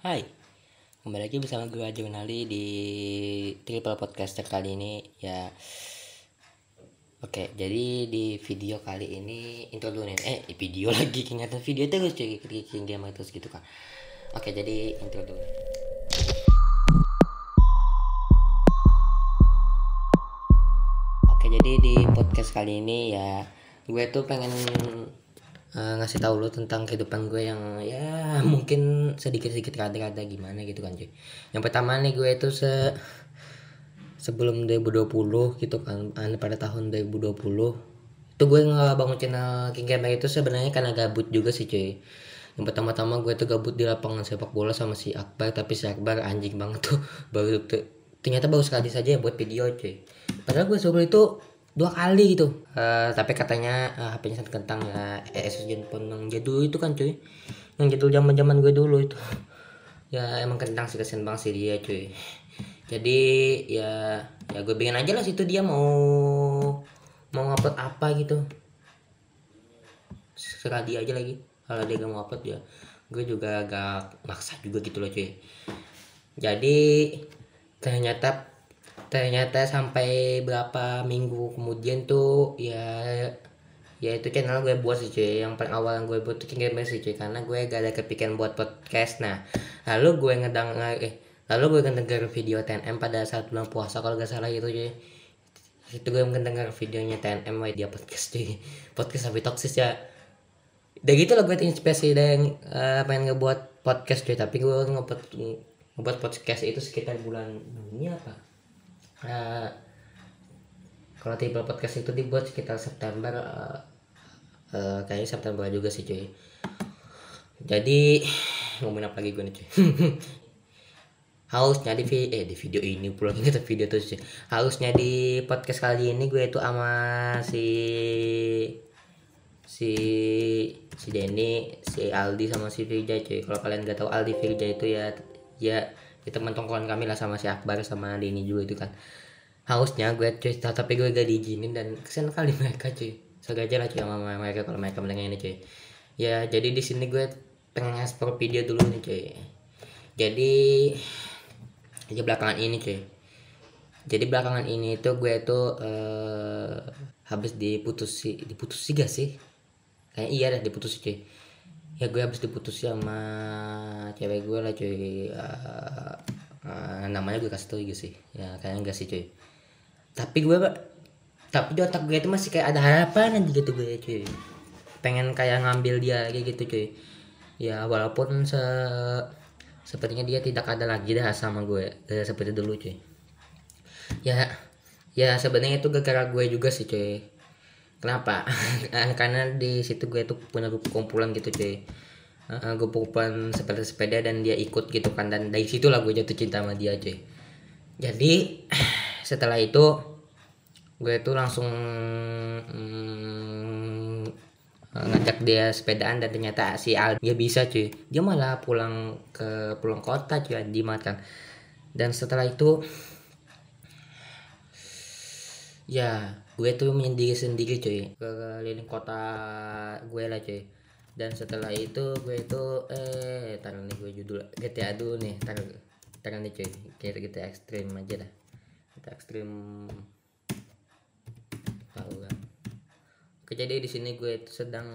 Hai, kembali lagi bersama gue Jurnali di Triple Podcaster kali ini ya. Oke, jadi di video kali ini intro dulu nih. Eh, video lagi, kenyataan video terus cuy. Bikin gamer terus gitu kan Oke, jadi intro dulu. Oke, jadi di podcast kali ini ya Gue tuh pengen uh, ngasih tahu lo tentang kehidupan gue yang ya mungkin sedikit-sedikit rada-rada gimana gitu kan cuy. Yang pertama nih gue itu se sebelum 2020 gitu kan pada tahun 2020 itu gue nggak bangun channel King Gamer itu sebenarnya karena gabut juga sih cuy yang pertama-tama gue tuh gabut di lapangan sepak bola sama si Akbar tapi si Akbar anjing banget tuh baru tuh ternyata baru sekali saja buat video cuy padahal gue sebelum itu dua kali gitu. Uh, tapi katanya uh, HP-nya sangat kentang ya. Asus Zenfone yang jadul itu kan cuy. Yang jadul zaman zaman gue dulu itu. Ya emang kentang sih kesian banget sih dia cuy. Jadi ya ya gue bikin aja lah situ dia mau mau ngupload apa gitu. Serah dia aja lagi. Kalau dia gak mau upload ya gue juga agak maksa juga gitu loh cuy. Jadi ternyata ternyata sampai berapa minggu kemudian tuh ya ya itu channel gue buat sih cuy. Yang paling awal yang gue buat tuh King sih cuy. Karena gue gak ada kepikiran buat podcast. Nah lalu gue ngedang eh lalu gue ngedenger video TNM pada saat bulan puasa kalau gak salah itu cuy. Itu gue ngedenger videonya TNM dia podcast cuy. Podcast tapi toksis ya. Udah gitu lah gue terinspirasi dan uh, pengen ngebuat podcast cuy. Tapi gue ngebuat ngebuat podcast itu sekitar bulan Juni apa uh, kalau tipe podcast itu dibuat sekitar September uh, uh, kayaknya September juga sih cuy. Jadi ngomongin apa lagi gue nih cuy? Harusnya di video eh di video ini pulang inget video tuh cuy. Harusnya di podcast kali ini gue itu sama si si si Denny si Aldi sama si Firja cuy. Kalau kalian gak tahu Aldi Firja itu ya ya itu teman tongkrongan kami lah sama si Akbar sama Denny juga itu kan. Harusnya gue cuy tapi gue gak diizinin dan kesian kali mereka cuy. Sengaja lah cuy sama mereka kalau mereka mendengar ini cuy. Ya jadi di sini gue pengen ngasih video dulu nih cuy. Jadi aja belakangan ini cuy. Jadi belakangan ini tuh gue tuh uh, habis diputusi diputusi gak sih? Kayak iya dah diputusi cuy ya gue habis diputus sama cewek gue lah cuy. Uh, uh, namanya gue kasih tau juga sih. Ya kayaknya enggak sih cuy. Tapi gue tapi di otak gue itu masih kayak ada harapan aja gitu gue cuy. Pengen kayak ngambil dia kayak gitu cuy. Ya walaupun se sepertinya dia tidak ada lagi dah sama gue eh, seperti dulu cuy. Ya ya sebenarnya itu gara-gara gue juga sih cuy kenapa? Karena di situ gue tuh punya kumpulan gitu cuy. Uh, gue kumpulan sepeda sepeda dan dia ikut gitu kan. Dan dari situlah gue jatuh cinta sama dia cuy. Jadi setelah itu gue tuh langsung hmm, ngajak dia sepedaan dan ternyata si Al dia bisa cuy. Dia malah pulang ke pulang kota cuy di kan. Dan setelah itu ya gue tuh menyendiri sendiri cuy. Ke keliling kota gue lah cuy. Dan setelah itu gue itu eh taruh nih gue judul GTA dulu nih. Taruh taruh nih cuy. Kita kita ekstrim aja dah. Kita ekstrim tahu oke jadi di sini gue sedang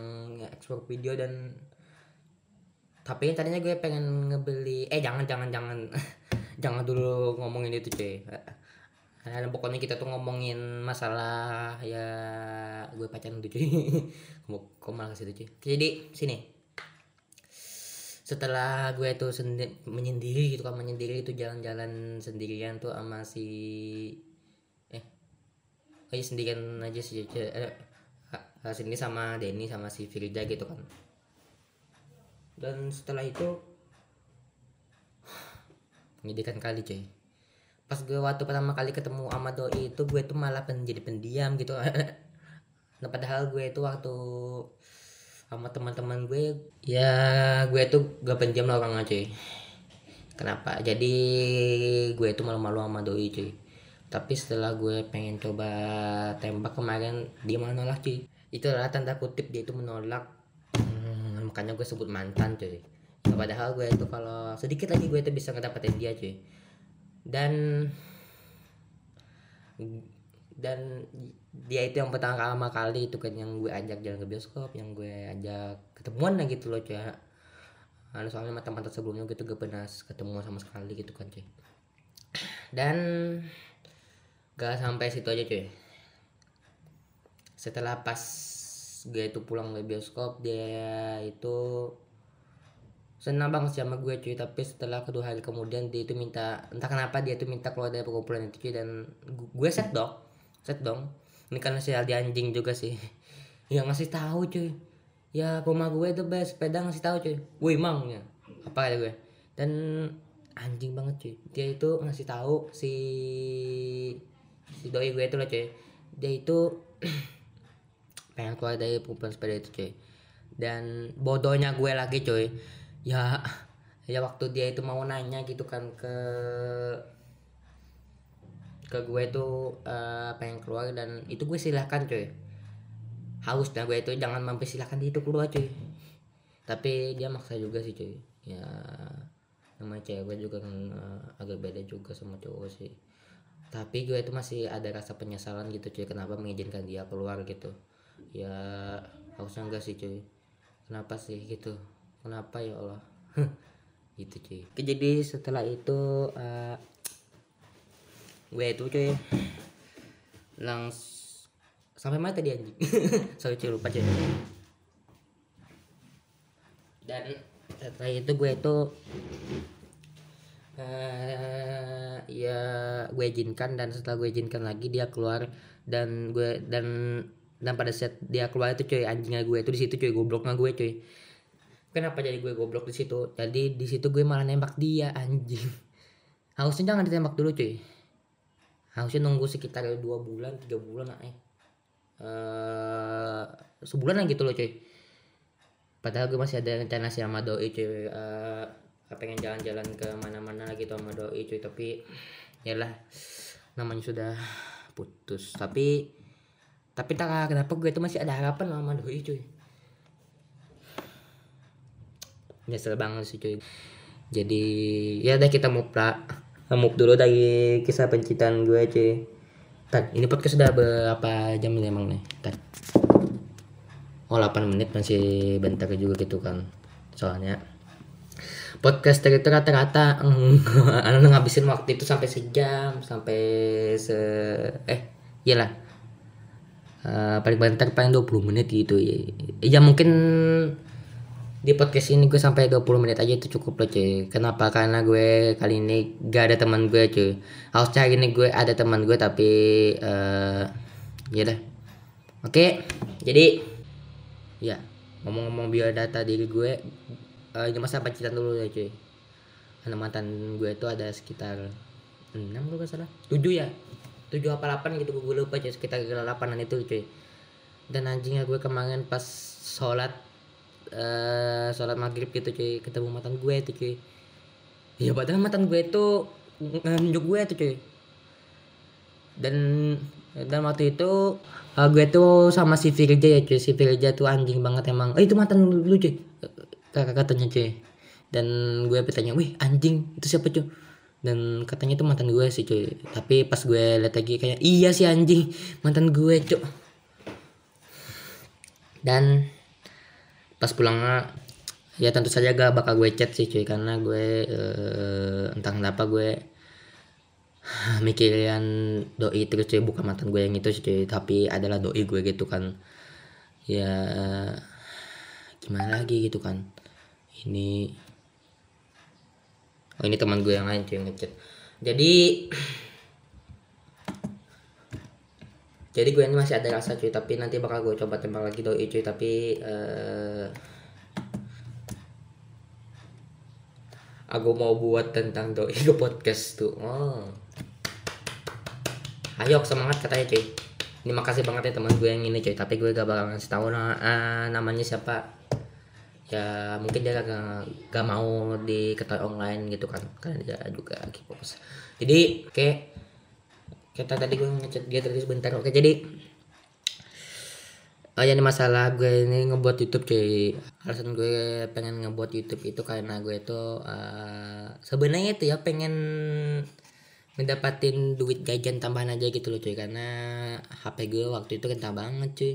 ekspor video dan tapi tadinya gue pengen ngebeli eh jangan jangan jangan. Jangan dulu ngomongin itu cuy Nah, pokoknya kita tuh ngomongin masalah ya gue pacaran tuh cuy. Kok malah ke situ cuy. Jadi sini. Setelah gue tuh sendi menyendiri gitu kan menyendiri itu jalan-jalan sendirian tuh sama si eh aja sendirian aja sih cuy. Eh, sini sama Denny sama si Firida gitu kan. Dan setelah itu menyedihkan kali cuy pas gue waktu pertama kali ketemu sama doi itu gue tuh malah menjadi pendiam gitu. Nah padahal gue itu waktu sama teman-teman gue ya gue tuh gak pendiam lah orangnya cuy. Kenapa? Jadi gue itu malu-malu sama doi cuy. Tapi setelah gue pengen coba tembak kemarin dia malah nolak cuy. Itu adalah tanda kutip dia itu menolak. Hmm, makanya gue sebut mantan cuy. Padahal gue itu kalau sedikit lagi gue itu bisa ngedapetin dia cuy dan dan dia itu yang pertama kali itu kan yang gue ajak jalan ke bioskop yang gue ajak ketemuan lah gitu loh cuy. Nah, soalnya mata-mata sebelumnya gitu gue pernah ketemu sama sekali gitu kan cuy. Dan gak sampai situ aja cuy. Setelah pas gue itu pulang dari bioskop dia itu senang banget sih sama gue cuy. Tapi setelah kedua hari kemudian dia itu minta entah kenapa dia itu minta keluar dari perkumpulan itu cuy. Dan gue set dong set dong. Ini karena si Aldi anjing juga sih. Yang ngasih tahu cuy. Ya rumah gue itu best sepeda ngasih tahu cuy. Wih mang ya? Apa ya gue? Dan anjing banget cuy. Dia itu ngasih tahu si si doi gue itu lah cuy. Dia itu pengen keluar dari perkumpulan sepeda itu cuy. Dan bodohnya gue lagi cuy ya ya waktu dia itu mau nanya gitu kan ke ke gue tuh uh, pengen keluar dan itu gue silahkan cuy. Hausnya gue itu jangan mempersilahkan dia itu keluar cuy. Tapi dia maksa juga sih cuy. Ya namanya cewek juga kan uh, agak beda juga sama cowok sih. Tapi gue itu masih ada rasa penyesalan gitu cuy kenapa mengizinkan dia keluar gitu. Ya harusnya enggak sih cuy. Kenapa sih gitu kenapa ya Allah? Gitu cuy. Jadi setelah itu uh, gue itu cuy langs sampai mana tadi anjing. Sorry cuy lupa cuy. Dan setelah itu gue itu uh, ya gue izinkan dan setelah gue izinkan lagi dia keluar dan gue dan dan pada saat dia keluar itu cuy anjingnya gue itu di situ cuy gobloknya gue cuy kenapa jadi gue goblok di situ? Jadi di situ gue malah nembak dia anjing. Harusnya jangan ditembak dulu cuy. Harusnya nunggu sekitar dua bulan tiga bulan eh. Uh, sebulan gitu loh cuy. Padahal gue masih ada rencana sih sama doi cuy. Uh, pengen jalan-jalan ke mana-mana gitu sama doi cuy. Tapi ya lah namanya sudah putus. Tapi tapi tak kenapa gue itu masih ada harapan sama doi cuy nyesel banget sih cuy. Jadi ya udah kita move lah. Move dulu dari kisah pencitraan gue cuy. Tad, ini podcast sudah berapa jam ini emang nih? Tad. oh 8 menit masih bentar juga gitu kan soalnya. Podcast itu rata-rata anak ngabisin waktu itu sampai sejam sampai se eh iyalah. Uh, paling bentar paling 20 menit gitu ya, ya mungkin di podcast ini gue sampai 20 menit aja itu cukup loh cuy. Kenapa? Karena gue kali ini gak ada teman gue cuy. Harusnya hari ini gue ada teman gue tapi uh, ya dah. Oke? Okay, jadi ya ngomong-ngomong biodata diri gue uh, ini masa pacitan dulu ya cuy. Karena mantan gue itu ada sekitar 6 kalau gak salah. 7 ya? 7 apa 8 gitu gue lupa cuy. Sekitar 8an itu cuy. Dan anjingnya gue kemarin pas sholat uh, sholat maghrib gitu cuy. Ketemu mantan gue tuh cuy. Ya padahal mantan gue itu nunjuk gue tuh cuy. Dan dan waktu itu uh, gue tuh sama si Firja ya cuy. Si Firja tuh anjing banget emang. Oh itu mantan lu cuy. Kakak katanya cuy. Dan gue bertanya wih anjing itu siapa cuy? Dan katanya itu mantan gue sih cuy. Tapi pas gue liat lagi kayak iya sih anjing mantan gue cuy dan pas pulangnya ya tentu saja gak bakal gue chat sih cuy karena gue uh, entah kenapa gue mikirin doi terus cuy bukan mantan gue yang itu sih cuy tapi adalah doi gue gitu kan. Ya gimana lagi gitu kan. Ini oh ini teman gue yang lain cuy ngechat. Jadi jadi gue ini masih ada rasa cuy tapi nanti bakal gue coba tembak lagi doi cuy tapi uh, aku mau buat tentang doi ke podcast tuh. Oh. ayo semangat katanya cuy. Ini makasih banget ya teman gue yang ini cuy tapi gue gak bakal ngasih tahu na uh, namanya siapa. Ya mungkin dia gak, gak mau diketahui online gitu kan. Karena dia juga fokus jadi oke. okay kita tadi gue ngechat dia tadi sebentar oke jadi Oh ya ini masalah gue ini ngebuat YouTube cuy. Alasan gue pengen ngebuat YouTube itu karena gue itu uh, sebenarnya itu ya pengen ngedapatin duit gajian tambahan aja gitu loh cuy karena HP gue waktu itu kentang banget cuy.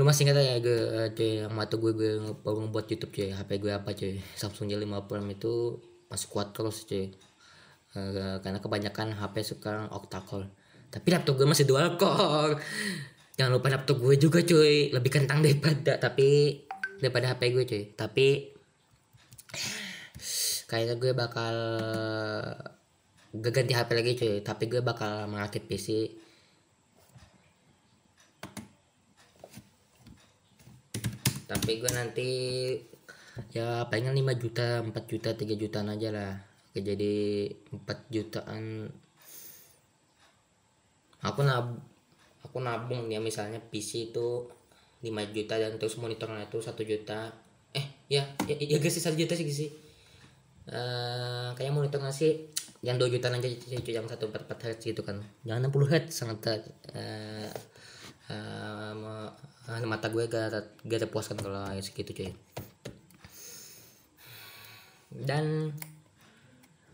Lu masih ingat ya gue cuy yang waktu gue gue baru ngebuat YouTube cuy. HP gue apa cuy? Samsung J5 Prime itu masih kuat terus cuy. Uh, karena kebanyakan HP sekarang octa core. Tapi laptop gue masih dual core jangan lupa laptop gue juga cuy. Lebih kentang daripada tapi daripada HP gue cuy. Tapi kayaknya gue bakal gak ganti HP lagi cuy. Tapi gue bakal merakit PC tapi gue nanti ya palingan 5 juta 4 juta 3 jutaan aja lah jadi 4 jutaan. Aku nab aku nabung ya misalnya PC itu 5 juta dan terus monitornya itu satu juta. Eh ya ya, ya guys satu juta sih sih. Uh, kayak monitornya sih? Yang 2 juta aja yang satu empat empat hertz gitu kan. Jangan 60 hertz sangat uh, uh, mata gue gak gak terpuaskan kalau segitu cuy. Dan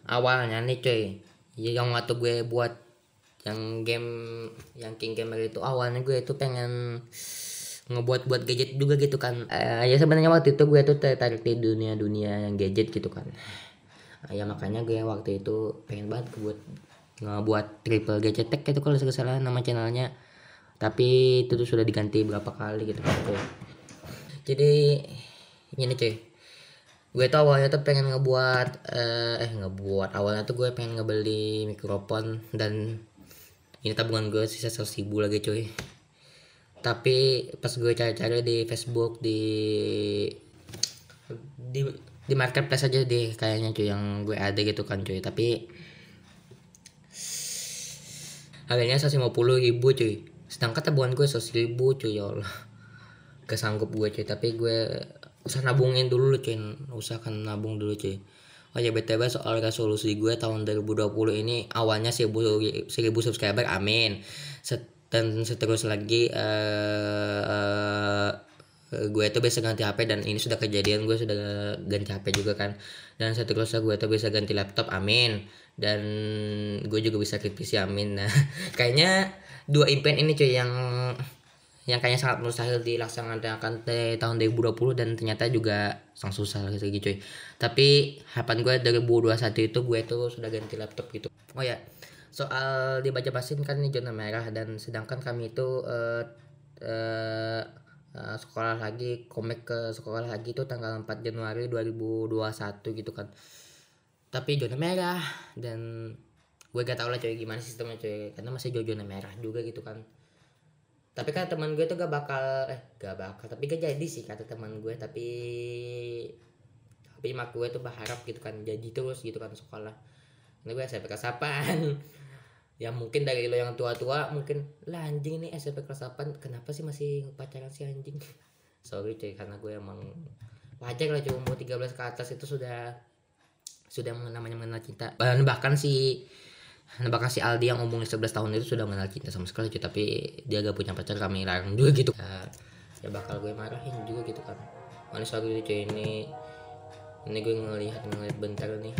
awalnya nih cuy. Yang waktu gue buat yang game yang King Gamer itu awalnya gue itu pengen ngebuat buat gadget juga gitu kan. Uh, ya sebenarnya waktu itu gue tuh tertarik di dunia dunia yang gadget gitu kan. Uh, ya makanya gue waktu itu pengen banget buat ngebuat triple gadget tech itu kalau salah nama channelnya. Tapi itu tuh sudah diganti berapa kali gitu kan jadi ini cuy gue tuh awalnya tuh pengen ngebuat uh, eh ngebuat. Awalnya tuh gue pengen ngebeli mikrofon dan ini tabungan gue sisa seratus ribu lagi cuy. Tapi pas gue cari-cari di Facebook di di di marketplace aja deh kayaknya cuy yang gue ada gitu kan cuy. Tapi harganya puluh ribu cuy. Sedangkan tabungan gue seratus ribu cuy ya Allah. Kesanggup gue cuy. Tapi gue usah nabungin dulu cuy usahakan nabung dulu cuy Oh ya BTW soal resolusi gue tahun 2020 ini awalnya 1000, 1000 subscriber amin. Set, dan seterus lagi uh, uh, gue itu bisa ganti HP dan ini sudah kejadian gue sudah ganti HP juga kan. Dan seterusnya gue tuh bisa ganti laptop amin. Dan gue juga bisa klik PC amin. Nah kayaknya dua impian ini cuy yang yang kayaknya sangat mustahil dilaksanakan di tahun 2020 dan ternyata juga sangat susah gitu cuy. Tapi harapan gue 2021 itu gue tuh sudah ganti laptop gitu. Oh ya soal dibaca basin kan ini zona merah dan sedangkan kami itu uh, uh, uh, sekolah lagi komik ke sekolah lagi itu tanggal 4 Januari 2021 gitu kan. Tapi zona merah dan gue gak tau lah cuy gimana sistemnya cuy. Karena masih zona merah juga gitu kan tapi kan teman gue tuh gak bakal eh gak bakal tapi gak jadi sih kata teman gue. Tapi tapi mak gue tuh berharap gitu kan jadi terus gitu kan sekolah. Ini gue SMP kelas 8 ya mungkin dari lo yang tua-tua mungkin lah anjing ini SMP kelas 8 kenapa sih masih pacaran si anjing? Sorry cuy karena gue emang wajar lah cuma umur 13 ke atas itu sudah sudah namanya mengenal cinta. Bahkan si Nah, bahkan si Aldi yang ngomongin 11 tahun itu sudah mengenal cinta sama sekali cuy. Tapi dia gak punya pacar kami larang juga gitu. Ya, ya bakal gue marahin juga gitu kan. Manis lagi cuy. Ini ini gue ngelihat ngelihat bentar nih.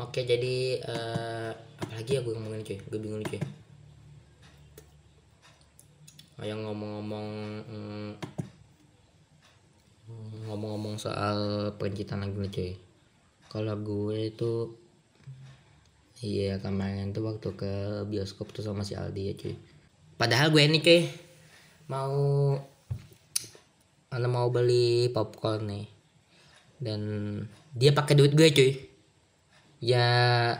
Oke jadi uh, apalagi ya gue ngomongin cuy? Gue bingung nih cuy. Oh, yang ngomong-ngomong mm, ngomong-ngomong soal pencitraan lagi nih cuy kalau gue itu iya kemarin tuh waktu ke bioskop tuh sama si Aldi ya cuy. Padahal gue ini cuy mau anda mau beli popcorn nih. Dan dia pakai duit gue cuy. Ya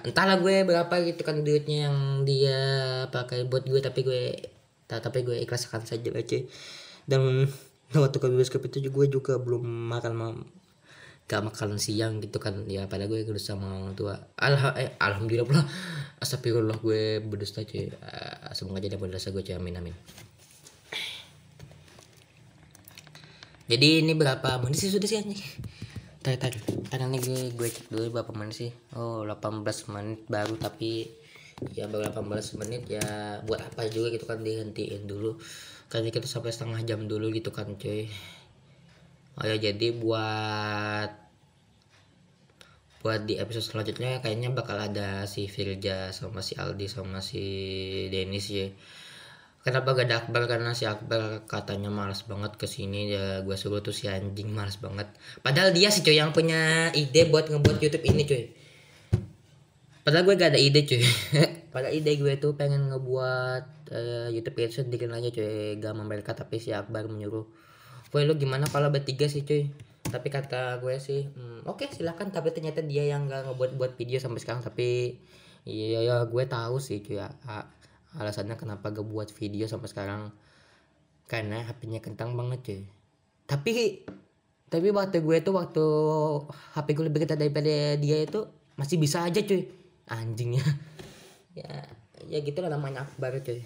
entahlah gue berapa gitu kan duitnya yang dia pakai buat gue tapi gue tapi gue ikhlaskan saja cuy. Dan waktu ke bioskop itu gue juga belum makan gak makan siang gitu kan ya pada gue harus sama orang tua. Alha, eh, alhamdulillah pula. Astagfirullah gue berdusta cuy. Uh, semoga jadi berdosa gue cuy. Amin jadi ini berapa menit sih sudah sih nih tar tar karena nih gue gue cek dulu berapa menit sih. Oh 18 menit baru tapi ya baru 18 menit ya buat apa juga gitu kan dihentiin dulu. Karena kita sampai setengah jam dulu gitu kan cuy. Oh ya jadi buat buat di episode selanjutnya kayaknya bakal ada si Firja sama si Aldi sama si Denis ya kenapa gak ada Akbar? Karena si Akbar katanya malas banget ke sini ya gue suruh tuh si anjing malas banget. Padahal dia sih cuy yang punya ide buat ngebuat YouTube ini cuy. Padahal gue gak ada ide cuy. Padahal ide gue tuh pengen ngebuat uh, YouTube itu sendiri aja cuy. Gak mereka tapi si Akbar menyuruh. Woi lu gimana kalau bertiga sih cuy tapi kata gue sih hmm, oke okay, silakan. Tapi ternyata dia yang gak ngebuat buat video sampai sekarang. Tapi iya ya gue tahu sih cuy ya alasannya kenapa gak buat video sampai sekarang. Karena HP-nya kentang banget cuy. Tapi tapi waktu gue tuh waktu HP gue lebih kencang daripada dia itu masih bisa aja cuy. Anjingnya ya ya gitu lah namanya akbar cuy.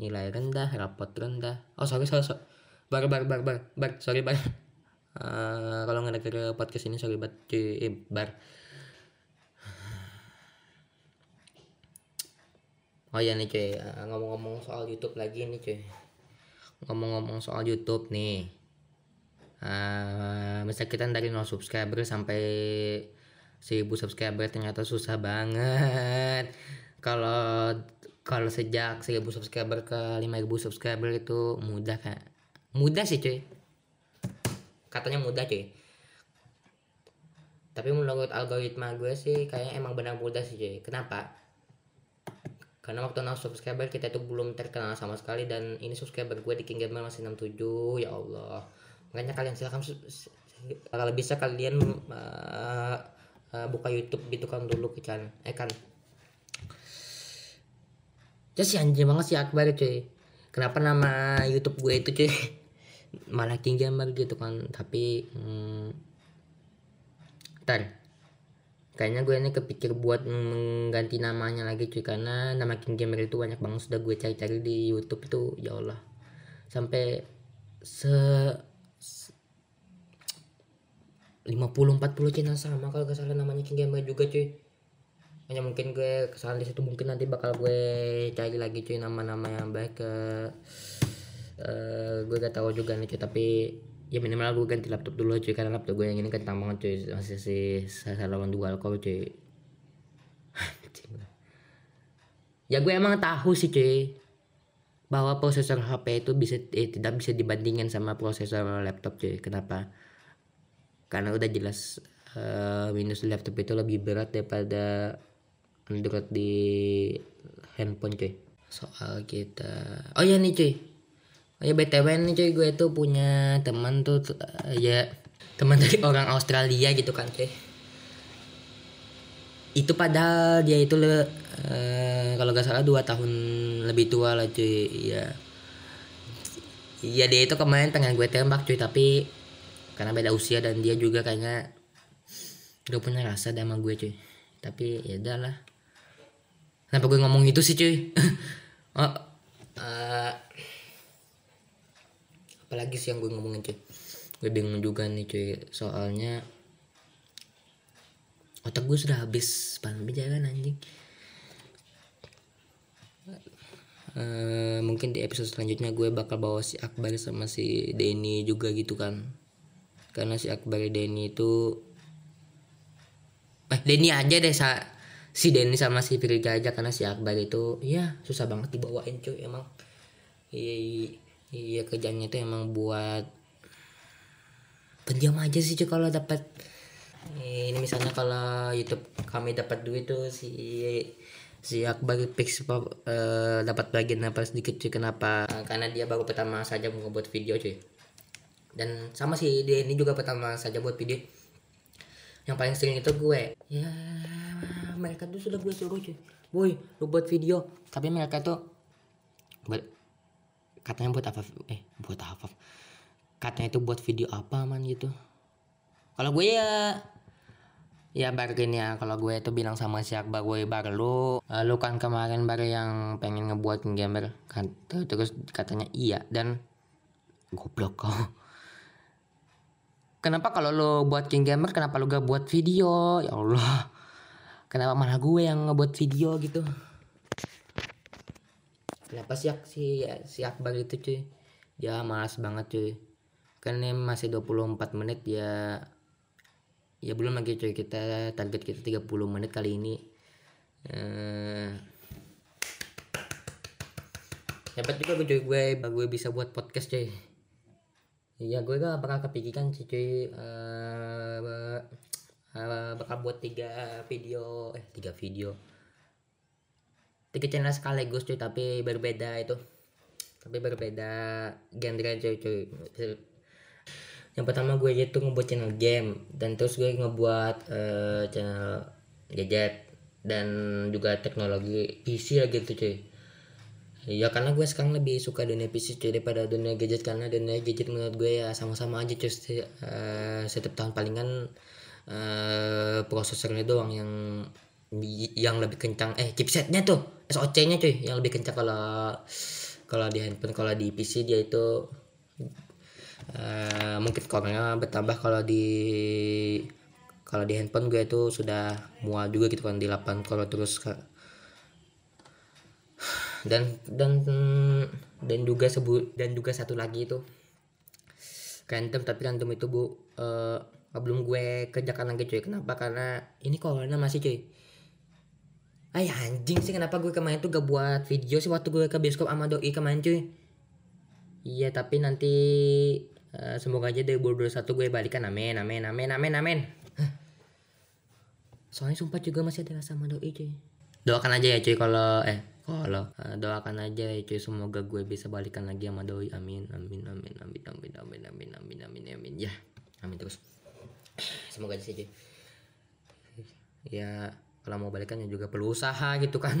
Nilai rendah rapot rendah. Oh sorry sorry, sorry. bar bar bar bar bar. Sorry bar uh, kalau nggak ke podcast ini sorry banget eh, bar. Oh ya nih cuy eh, ngomong-ngomong soal YouTube lagi nih cuy ngomong-ngomong soal YouTube nih. Uh, misal kita dari 0 subscriber sampai 1000 subscriber ternyata susah banget. Kalau kalau sejak 1000 subscriber ke 5000 subscriber itu mudah kan mudah sih cuy katanya mudah cuy. Tapi menurut algoritma gue sih kayaknya emang benar mudah sih cuy. Kenapa? Karena waktu nol subscriber kita itu belum terkenal sama sekali dan ini subscriber gue di King Gamer masih 67 ya Allah. Makanya kalian silahkan kalau bisa kalian uh, buka YouTube gitu kan dulu kan eh kan. Ya anjing banget sih Akbar cuy. Kenapa nama YouTube gue itu cuy malah King Gamer gitu kan tapi hmm, ntar kayaknya gue ini kepikir buat mengganti namanya lagi cuy karena nama King Gamer itu banyak banget sudah gue cari-cari di YouTube itu ya Allah. Sampai se 50 40 channel sama kalau gak salah namanya King Gamer juga cuy. Hanya mungkin gue kesalahan di situ mungkin nanti bakal gue cari lagi cuy nama-nama yang baik ke uh, gue gak tahu juga nih cuy tapi ya minimal gue ganti laptop dulu cuy karena laptop gue yang ini kentang banget cuy masih si saya lawan dual core cuy. Ya gue emang tahu sih cuy bahwa prosesor HP itu bisa eh, tidak bisa dibandingkan sama prosesor laptop cuy. Kenapa? Karena udah jelas uh, Windows laptop itu lebih berat daripada Android di handphone cuy. Soal kita oh ya nih cuy Oh ya btw nih cuy. Gue tuh punya teman tuh uh, ya teman dari orang Australia gitu kan cuy. Itu padahal dia itu le, uh, kalau gak salah dua tahun lebih tua lah cuy. Ya ya dia itu kemarin pengen gue tembak cuy. Tapi karena beda usia dan dia juga kayaknya gak punya rasa sama gue cuy. Tapi ya udahlah kenapa gue ngomong itu sih cuy? Oh uh, apalagi sih yang gue ngomongin cuy gue bingung juga nih cuy. Soalnya otak gue sudah habis pan jalan anjing. Uh, mungkin di episode selanjutnya gue bakal bawa si Akbar sama si Denny juga gitu kan. Karena si Akbar Denny itu eh Denny aja deh sa si Denny sama si Firga aja. Karena si Akbar itu ya susah banget dibawain cuy emang. Iya iya kerjanya itu emang buat pendiam aja sih cuy kalau dapat ini misalnya kalau YouTube kami dapat duit tuh si si Akbar Pix uh, dapat bagian apa sedikit cuy kenapa? Karena dia baru pertama saja mau buat video cuy dan sama sih dia ini juga pertama saja buat video. Yang paling sering itu gue. Ya mereka tuh sudah gue suruh cuy boy lu buat video. Tapi mereka tuh katanya buat apa? Eh buat apa? Katanya itu buat video apa man gitu. Kalau gue ya ya bargain ya. Kalau gue itu bilang sama si Akbar gue bar lu lu kan kemarin baru yang pengen ngebuat gamer kan terus katanya iya dan goblok kau kenapa kalau lo buat king gamer kenapa lo gak buat video? Ya Allah. Kenapa malah gue yang ngebuat video gitu kenapa sih si si Akbar itu cuy? Dia malas banget cuy. Kan ini masih 24 menit ya ya belum lagi cuy. Kita target kita 30 menit kali ini. Eh hebat juga gue gue gue bisa buat podcast cuy. Iya gue gak bakal kepikiran sih cuy. Uh, uh, bakal buat tiga video eh tiga video tiga channel sekaligus cuy tapi berbeda itu. Tapi berbeda genre cuy cuy. Yang pertama gue itu ngebuat channel game dan terus gue ngebuat uh, channel gadget dan juga teknologi PC lah gitu cuy. Ya karena gue sekarang lebih suka dunia PC cuy daripada dunia gadget karena dunia gadget menurut gue ya sama-sama aja cuy. Uh, setiap tahun palingan uh, prosesornya doang yang yang lebih kencang eh chipsetnya tuh SoC nya cuy yang lebih kencang kalau kalau di handphone kalau di PC dia itu uh, mungkin skornya bertambah kalau di kalau di handphone gue itu sudah mual juga gitu kan di 8 kalau terus dan dan dan juga sebut dan juga satu lagi itu random tapi random itu bu uh, belum gue kerjakan lagi cuy. Kenapa? Karena ini corona masih cuy Ay anjing sih kenapa gue kemarin tuh gak buat video sih waktu gue ke bioskop sama doi kemarin cuy Iya tapi nanti uh, semoga aja 2021 gue balikan amin amin amin amin amin. Soalnya sumpah juga masih ada sama doi cuy. Doakan aja ya cuy kalau eh kalau uh, doakan aja ya cuy semoga gue bisa balikan lagi sama doi amin amin amin amin amin amin amin amin amin amin ya amin terus. Semoga aja sih cuy. Ya kalau mau balikan ya juga perlu usaha gitu kan.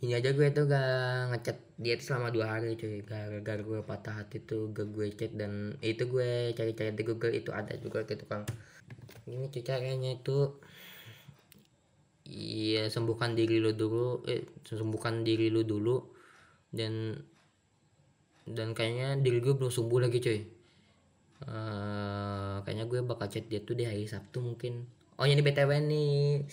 Ini aja gue tuh gak ngechat dia tuh selama dua hari cuy. Gara-gara gue patah hati tuh gak gue chat dan itu gue cari-cari di Google itu ada juga gitu kan. Ini cuy caranya itu iya sembuhkan diri lu dulu eh sembuhkan diri lu dulu dan dan kayaknya diri gue belum sembuh lagi cuy. Uh, kayaknya gue bakal chat dia tuh di hari Sabtu mungkin oh ini btw nih.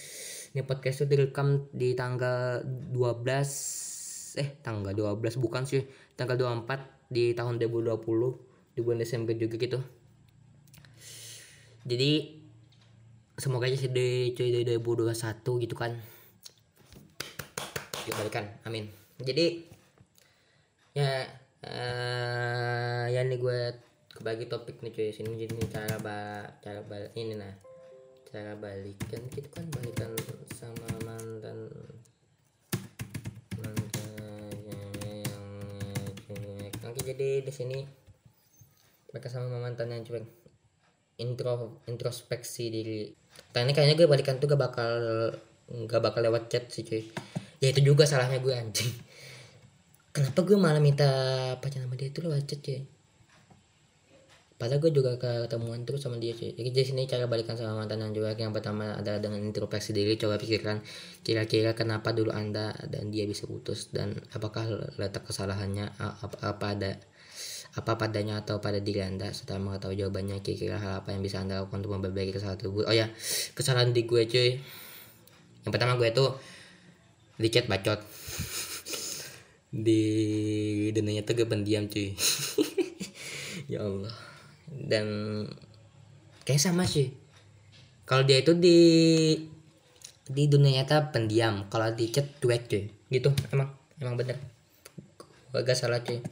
Ini podcast itu direkam di tanggal 12 eh tanggal 12 bukan sih. Tanggal 24 di tahun 2020 di bulan Desember juga gitu. Jadi semoga aja sih di cuy 2021 gitu kan. Dibalikan amin. Jadi ya uh, ya nih gue kebagi topik nih cuy sini jadi cara ba cara ba ini nah cara balikan gitu kan balikan sama mantan mantannya yang cuek oke jadi di sini mereka sama mantan yang cuek intro introspeksi diri. Nah ini kayaknya gue balikan tuh gak bakal gak bakal lewat chat sih cuy. Ya itu juga salahnya gue anjing. Kenapa gue malah minta pacar sama dia itu lewat chat cuy padahal gue juga ketemuan terus sama dia sih jadi di sini cara balikan sama mantan yang juga. Yang pertama adalah dengan introspeksi diri coba pikirkan kira-kira kenapa dulu anda dan dia bisa putus dan apakah letak kesalahannya apa, apa ada apa padanya atau pada diri anda setelah mengetahui jawabannya kira-kira hal apa yang bisa anda lakukan untuk memperbaiki kesalahan tersebut. Oh ya kesalahan di gue cuy. Yang pertama gue tuh di chat bacot. Di dunia tuh gue pendiam cuy. Ya Allah dan kayak sama sih. Kalau dia itu di di dunia nyata pendiam. Kalau di chat cuek cuy. Gitu. Emang emang bener. Agak salah cuy.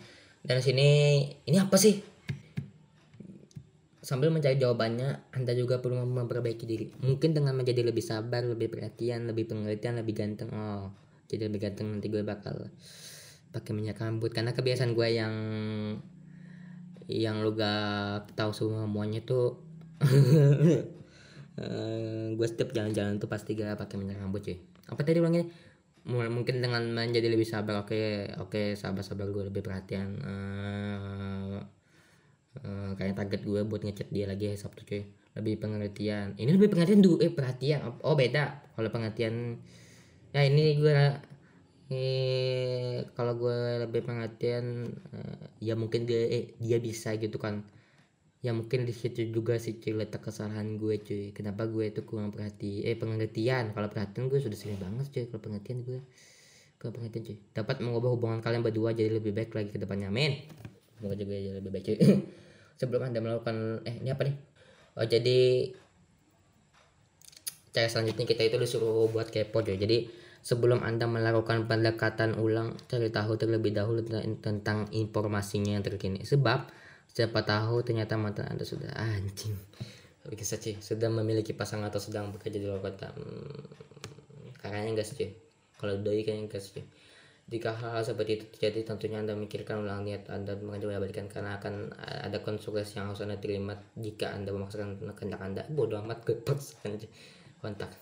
Dan sini ini apa sih? Sambil mencari jawabannya anda juga perlu memperbaiki diri. Mungkin dengan menjadi lebih sabar lebih perhatian lebih pengertian lebih ganteng. Oh jadi lebih ganteng nanti gue bakal pakai minyak rambut. Karena kebiasaan gue yang yang lu gak tahu semuanya tuh uh, gue setiap jalan-jalan tuh pasti gak pakai minyak rambut cuy. Apa tadi bilangnya? Mungkin dengan menjadi lebih sabar oke okay, oke okay, sabar sabar gue lebih perhatian uh, uh, kayak target gue buat ngechat dia lagi sabtu cuy. Lebih pengertian. Ini lebih pengertian dulu eh perhatian. Oh beda. Kalau pengertian ya ini gue eh kalau gue lebih pengertian uh, ya mungkin dia eh, dia bisa gitu kan. Ya mungkin di situ juga sih cuy letak kesalahan gue cuy. Kenapa gue itu kurang perhati eh pengertian? Kalau perhatian gue sudah sering banget cuy kalau pengertian gue. Ke pengertian cuy. Dapat mengubah hubungan kalian berdua jadi lebih baik lagi ke depannya. Amin. Semoga juga jadi lebih baik cuy. Sebelum anda melakukan eh ini apa nih? Oh jadi cara selanjutnya kita itu disuruh buat kepo cuy. Jadi sebelum anda melakukan pendekatan ulang cari tahu terlebih dahulu tentang informasinya yang terkini. Sebab siapa tahu ternyata mantan anda sudah anjing. Bisa sih sudah memiliki pasangan atau sedang bekerja di luar kota? Hmm, kayaknya enggak sih kalau doi kayaknya enggak sih jika hal, hal seperti itu terjadi, tentunya Anda memikirkan ulang niat Anda mengajukan balikan karena akan ada konsekuensi yang harus Anda terima jika Anda memaksakan kehendak Anda. Bodoh amat gue kontak.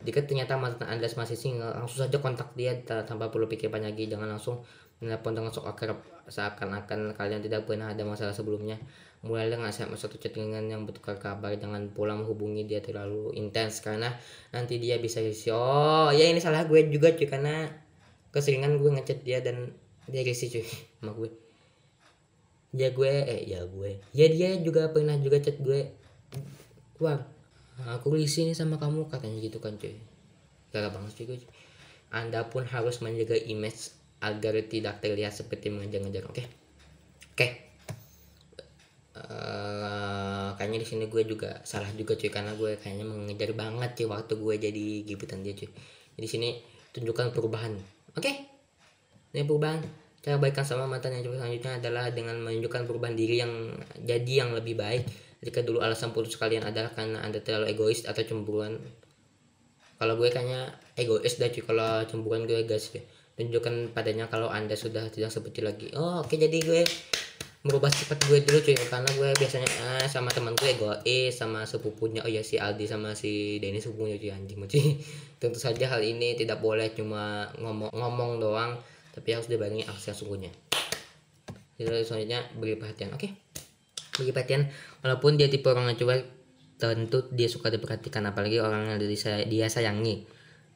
Jika ternyata mantan Anda masih single, langsung saja kontak dia tanpa perlu pikir banyak lagi. Jangan langsung menelpon dengan sok akrab seakan-akan kalian tidak pernah ada masalah sebelumnya. Mulai dengan satu chattingan yang bertukar kabar, jangan pula menghubungi dia terlalu intens karena nanti dia bisa isi. Oh, ya ini salah gue juga cuy karena keseringan gue ngechat dia dan dia risih cuy sama gue ya gue eh ya gue ya dia juga pernah juga chat gue wah aku risih nih sama kamu katanya gitu kan cuy gak banget cuy gue anda pun harus menjaga image agar tidak terlihat seperti mengejar-ngejar oke okay? oke okay. uh, eh, kayaknya di sini gue juga salah juga cuy karena gue kayaknya mengejar banget cuy waktu gue jadi gibutan dia cuy di sini tunjukkan perubahan Oke? Okay? Ini perubahan. Cara baikan sama mantan yang selanjutnya adalah dengan menunjukkan perubahan diri yang jadi yang lebih baik. Jika dulu alasan putus kalian adalah karena anda terlalu egois atau cemburuan. Kalau gue kayaknya egois dah cuy kalau cemburuan gue guys. Tunjukkan padanya kalau anda sudah tidak seperti lagi. Oh oke okay, jadi gue merubah sifat gue dulu cuy karena gue biasanya eh, sama teman gue egois sama sepupunya oh ya si Aldi sama si Denny sepupunya cuy anjing cuy tentu saja hal ini tidak boleh cuma ngomong ngomong doang tapi harus dibarengi aksi yang sungguhnya jadi selanjutnya beri perhatian oke okay? Beri perhatian walaupun dia tipe orang yang cuek tentu dia suka diperhatikan apalagi orang yang dia sayangi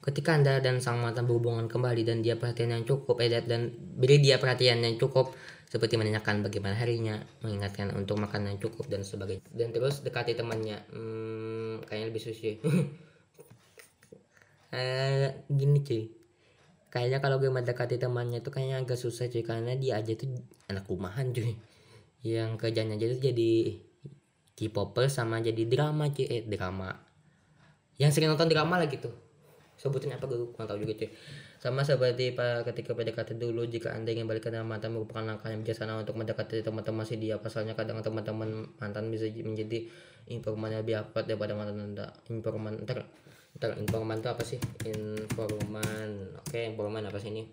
ketika anda dan sang mantan berhubungan kembali dan dia perhatian yang cukup eh, dan beri dia perhatian yang cukup seperti menanyakan bagaimana harinya, mengingatkan untuk makan yang cukup dan sebagainya. Dan terus dekati temannya, hmm, kayaknya lebih susah. uh, gini cuy, kayaknya kalau gue mendekati temannya itu kayaknya agak susah cuy karena dia aja tuh anak rumahan cuy, yang kerjanya tuh jadi K-popper sama jadi drama cuy, eh drama, yang sering nonton drama lah gitu. Sebutin apa gue kurang tahu juga cuy sama seperti pak ketika PDKT dulu, jika Anda ingin balikan dengan mantan merupakan langkah yang bijaksana untuk mendekati teman-teman si dia. Pasalnya kadang teman-teman mantan bisa menjadi informan yang lebih akurat daripada mantan Anda. Informan, ntar, ntar informan itu apa sih? Informan, oke okay, informan apa sih ini?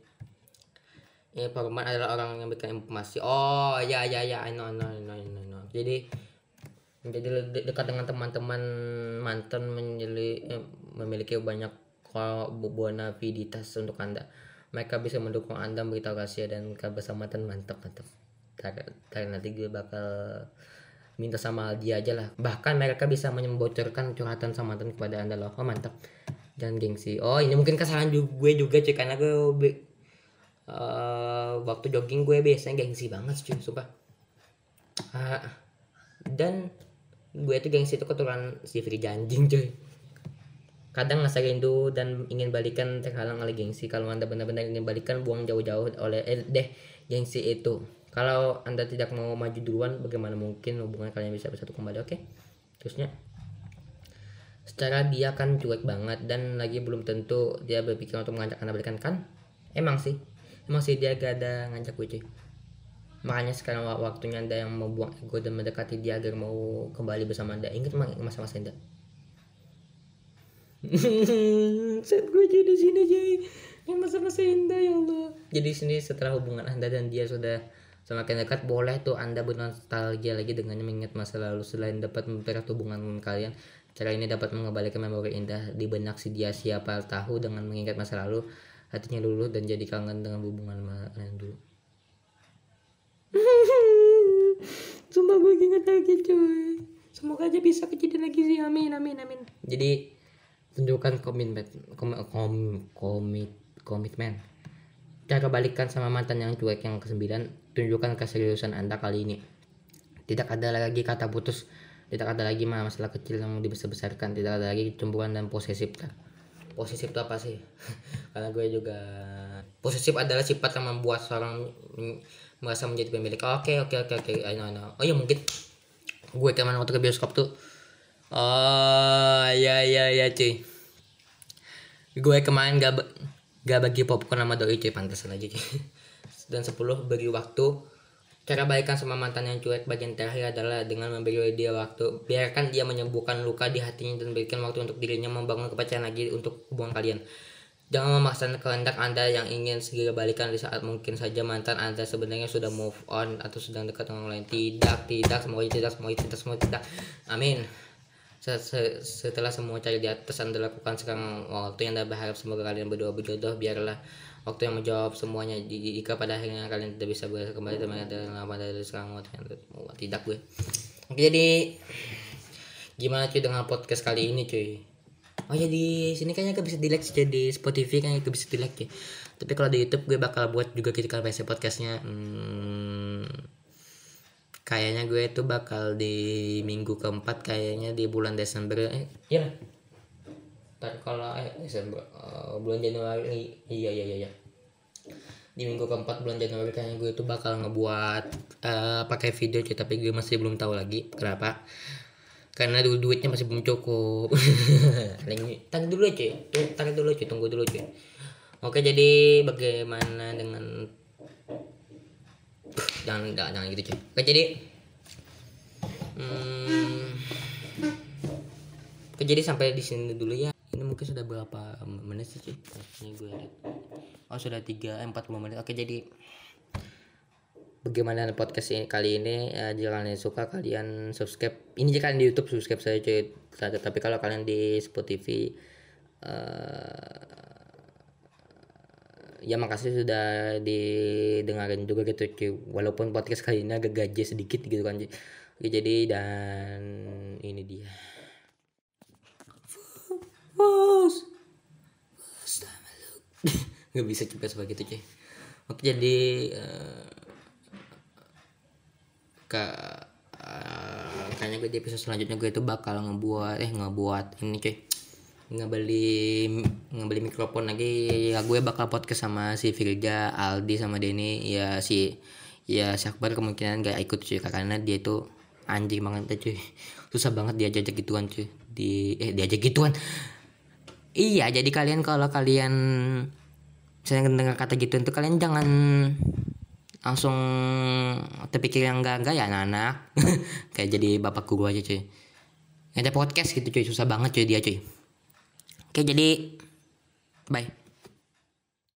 Informan adalah orang yang memberikan informasi. Oh ya ya ya, I know, I know, I know, I know. Jadi menjadi dekat dengan teman-teman mantan menjadi eh, memiliki banyak kalau buana viditas untuk anda. Mereka bisa mendukung anda beritahu rahasia dan kebersamaan mantap mantap. Karena nanti gue bakal minta sama dia aja lah. Bahkan mereka bisa membocorkan curhatan sama mantan kepada anda loh. Oh mantap. Dan gengsi. Oh ini mungkin kesalahan juga, gue juga cuy karena gue uh, waktu jogging gue biasanya gengsi banget cuy sumpah. Uh, dan gue tuh gengsi itu keturunan si Free Janjing cuy. Kadang rasa rindu dan ingin balikan terhalang oleh gengsi. Kalau anda benar-benar ingin balikan buang jauh-jauh oleh eh, deh gengsi itu. Kalau anda tidak mau maju duluan bagaimana mungkin hubungan kalian bisa bersatu kembali oke? Okay? terusnya. Secara dia kan cuek banget dan lagi belum tentu dia berpikir untuk mengajak anda balikan kan? Emang sih emang sih dia gak ada ngajak gue cuy. Makanya sekarang waktunya anda yang membuang ego dan mendekati dia agar mau kembali bersama anda ingat masa-masa anda Set gue jadi sini jadi yang masa-masa indah ya Allah. Jadi sini setelah hubungan anda dan dia sudah semakin dekat boleh tuh anda bernostalgia lagi dengan mengingat masa lalu. Selain dapat mempererat hubungan kalian cara ini dapat mengembalikan memori indah di benak si dia siapa tahu dengan mengingat masa lalu hatinya luluh dan jadi kangen dengan hubungan kalian dulu. Sumpah gue inget lagi cuy. Semoga aja bisa kejadian lagi sih. Amin amin amin. Jadi tunjukkan komitmen kom, kom, komit komitmen. Cara balikan sama mantan yang cuek yang kesembilan tunjukkan keseriusan anda kali ini. Tidak ada lagi kata putus. Tidak ada lagi masalah kecil yang dibesar-besarkan. Tidak ada lagi cemburuan dan posesif posesif itu apa sih? Karena gue juga posesif adalah sifat yang membuat seorang merasa menjadi pemilik. Oke oke oke oke. I know, I know. oh ya mungkin gue kemarin waktu ke bioskop tuh. Oh ya ya ya cuy. Gue kemarin gak gak bagi popcorn sama doi cuy. Pantesan aja cuy. Dan 10 beri waktu cara baikan sama mantan yang cuek bagian terakhir adalah dengan memberi dia waktu. Biarkan dia menyembuhkan luka di hatinya dan berikan waktu untuk dirinya membangun kepercayaan lagi untuk hubungan kalian. Jangan memaksakan kehendak anda yang ingin segera balikan di saat mungkin saja mantan anda sebenarnya sudah move on atau sedang dekat dengan orang lain. Tidak tidak semoga tidak semoga tidak semoga tidak. Amin. Setelah semua cari di atas anda lakukan sekarang waktu yang anda berharap semoga kalian berdua berjodoh biarlah waktu yang menjawab semuanya jika pada akhirnya kalian tidak bisa berhasil kembali teman dalam apa dari sekarang tidak gue. Oke jadi gimana cuy dengan podcast kali ini cuy? Oh ya di sini kayaknya gak bisa di like cuy. Di Spotify kayaknya gak bisa di like cuy. Tapi kalau di YouTube gue bakal buat juga ketika versi podcastnya. Hmm, kayaknya gue itu bakal di minggu keempat kayaknya di bulan Desember. Eh iya Ntar kalau eh, Desember uh, bulan Januari iya iya iya iya. Di minggu keempat bulan Januari kayaknya gue tuh bakal ngebuat uh, pakai video cuy tapi gue masih belum tahu lagi kenapa. Karena du duitnya masih belum cukup. Tarik dulu cuy tarik dulu cuy tunggu dulu cuy. Oke jadi bagaimana dengan jangan jangan, jangan gitu cuy. Oke jadi hmm, oke jadi sampai di sini dulu ya ini mungkin sudah berapa menit sih ini gue lihat. Oh sudah tiga eh, empat puluh menit. Oke jadi bagaimana podcast ini kali ini? Ya, jika kalian suka kalian subscribe. Ini jika kalian di YouTube subscribe saya cuy tapi kalau kalian di Spotify uh, ya makasih sudah didengarin juga gitu cuy walaupun podcast kali ini agak gaji sedikit gitu kan cuy Oke, jadi dan ini dia nggak bisa coba sebagai itu cuy oke jadi uh, ke uh, kayaknya gue di episode selanjutnya gue itu bakal ngebuat eh ngebuat ini cuy ngebeli ngebeli mikrofon lagi. Ya gue bakal podcast sama si Firja Aldi sama Denny. Ya si ya si Akbar kemungkinan gak ikut cuy karena dia itu anjing banget cuy susah banget diajak gituan cuy di eh diajak gituan. Iya jadi kalian kalau kalian saya dengar kata gitu itu kalian jangan langsung terpikir yang enggak enggak ya anak-anak. Kayak jadi bapak guru aja cuy. Ada podcast gitu cuy. Susah banget cuy dia cuy. Oke jadi bye